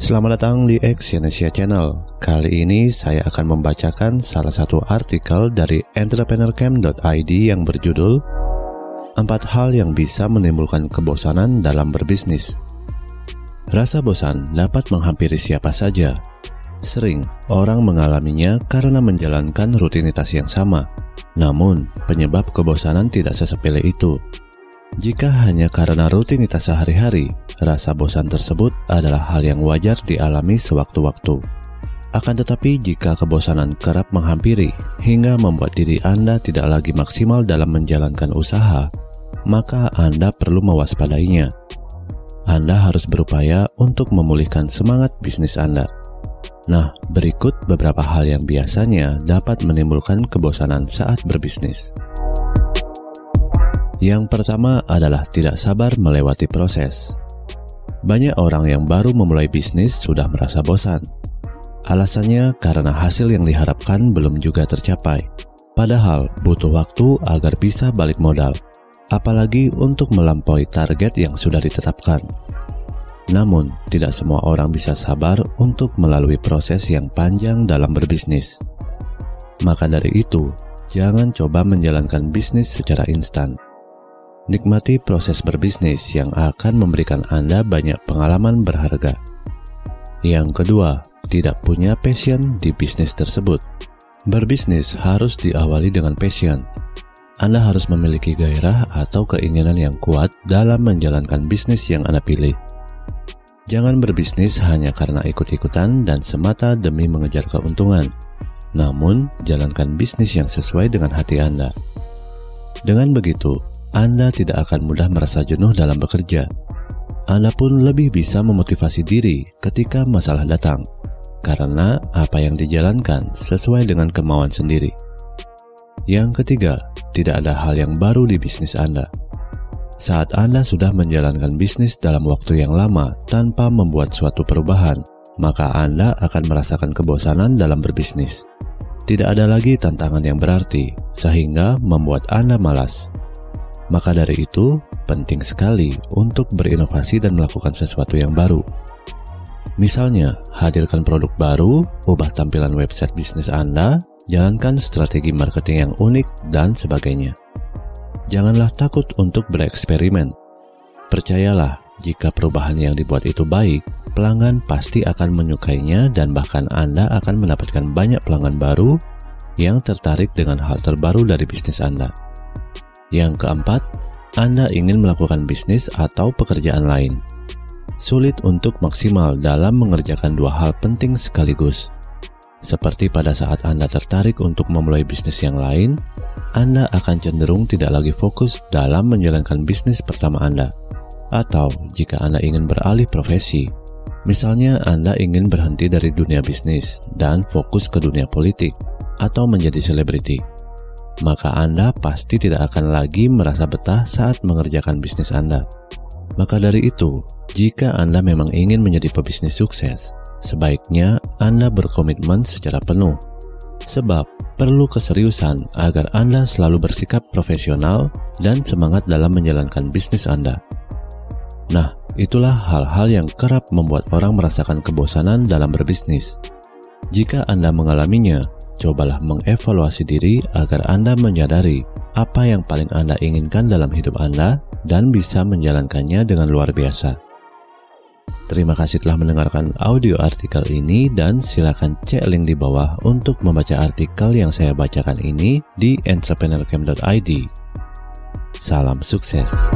Selamat datang di Exyonesia Channel. Kali ini saya akan membacakan salah satu artikel dari entrepreneurcamp.id yang berjudul Empat hal yang bisa menimbulkan kebosanan dalam berbisnis. Rasa bosan dapat menghampiri siapa saja. Sering orang mengalaminya karena menjalankan rutinitas yang sama. Namun, penyebab kebosanan tidak sesepele itu. Jika hanya karena rutinitas sehari-hari, rasa bosan tersebut adalah hal yang wajar dialami sewaktu-waktu. Akan tetapi jika kebosanan kerap menghampiri hingga membuat diri Anda tidak lagi maksimal dalam menjalankan usaha, maka Anda perlu mewaspadainya. Anda harus berupaya untuk memulihkan semangat bisnis Anda. Nah, berikut beberapa hal yang biasanya dapat menimbulkan kebosanan saat berbisnis. Yang pertama adalah tidak sabar melewati proses. Banyak orang yang baru memulai bisnis sudah merasa bosan. Alasannya karena hasil yang diharapkan belum juga tercapai. Padahal butuh waktu agar bisa balik modal, apalagi untuk melampaui target yang sudah ditetapkan. Namun, tidak semua orang bisa sabar untuk melalui proses yang panjang dalam berbisnis. Maka dari itu, jangan coba menjalankan bisnis secara instan Nikmati proses berbisnis yang akan memberikan Anda banyak pengalaman berharga. Yang kedua, tidak punya passion di bisnis tersebut. Berbisnis harus diawali dengan passion. Anda harus memiliki gairah atau keinginan yang kuat dalam menjalankan bisnis yang Anda pilih. Jangan berbisnis hanya karena ikut-ikutan dan semata demi mengejar keuntungan. Namun, jalankan bisnis yang sesuai dengan hati Anda. Dengan begitu, anda tidak akan mudah merasa jenuh dalam bekerja. Anda pun lebih bisa memotivasi diri ketika masalah datang, karena apa yang dijalankan sesuai dengan kemauan sendiri. Yang ketiga, tidak ada hal yang baru di bisnis Anda. Saat Anda sudah menjalankan bisnis dalam waktu yang lama tanpa membuat suatu perubahan, maka Anda akan merasakan kebosanan dalam berbisnis. Tidak ada lagi tantangan yang berarti, sehingga membuat Anda malas. Maka dari itu, penting sekali untuk berinovasi dan melakukan sesuatu yang baru. Misalnya, hadirkan produk baru, ubah tampilan website bisnis Anda, jalankan strategi marketing yang unik, dan sebagainya. Janganlah takut untuk bereksperimen. Percayalah, jika perubahan yang dibuat itu baik, pelanggan pasti akan menyukainya dan bahkan Anda akan mendapatkan banyak pelanggan baru yang tertarik dengan hal terbaru dari bisnis Anda. Yang keempat, Anda ingin melakukan bisnis atau pekerjaan lain. Sulit untuk maksimal dalam mengerjakan dua hal penting sekaligus. Seperti pada saat Anda tertarik untuk memulai bisnis yang lain, Anda akan cenderung tidak lagi fokus dalam menjalankan bisnis pertama Anda. Atau jika Anda ingin beralih profesi, misalnya Anda ingin berhenti dari dunia bisnis dan fokus ke dunia politik atau menjadi selebriti maka Anda pasti tidak akan lagi merasa betah saat mengerjakan bisnis Anda. Maka dari itu, jika Anda memang ingin menjadi pebisnis sukses, sebaiknya Anda berkomitmen secara penuh. Sebab perlu keseriusan agar Anda selalu bersikap profesional dan semangat dalam menjalankan bisnis Anda. Nah, itulah hal-hal yang kerap membuat orang merasakan kebosanan dalam berbisnis. Jika Anda mengalaminya, cobalah mengevaluasi diri agar Anda menyadari apa yang paling Anda inginkan dalam hidup Anda dan bisa menjalankannya dengan luar biasa. Terima kasih telah mendengarkan audio artikel ini dan silakan cek link di bawah untuk membaca artikel yang saya bacakan ini di entrepreneurcamp.id. Salam sukses.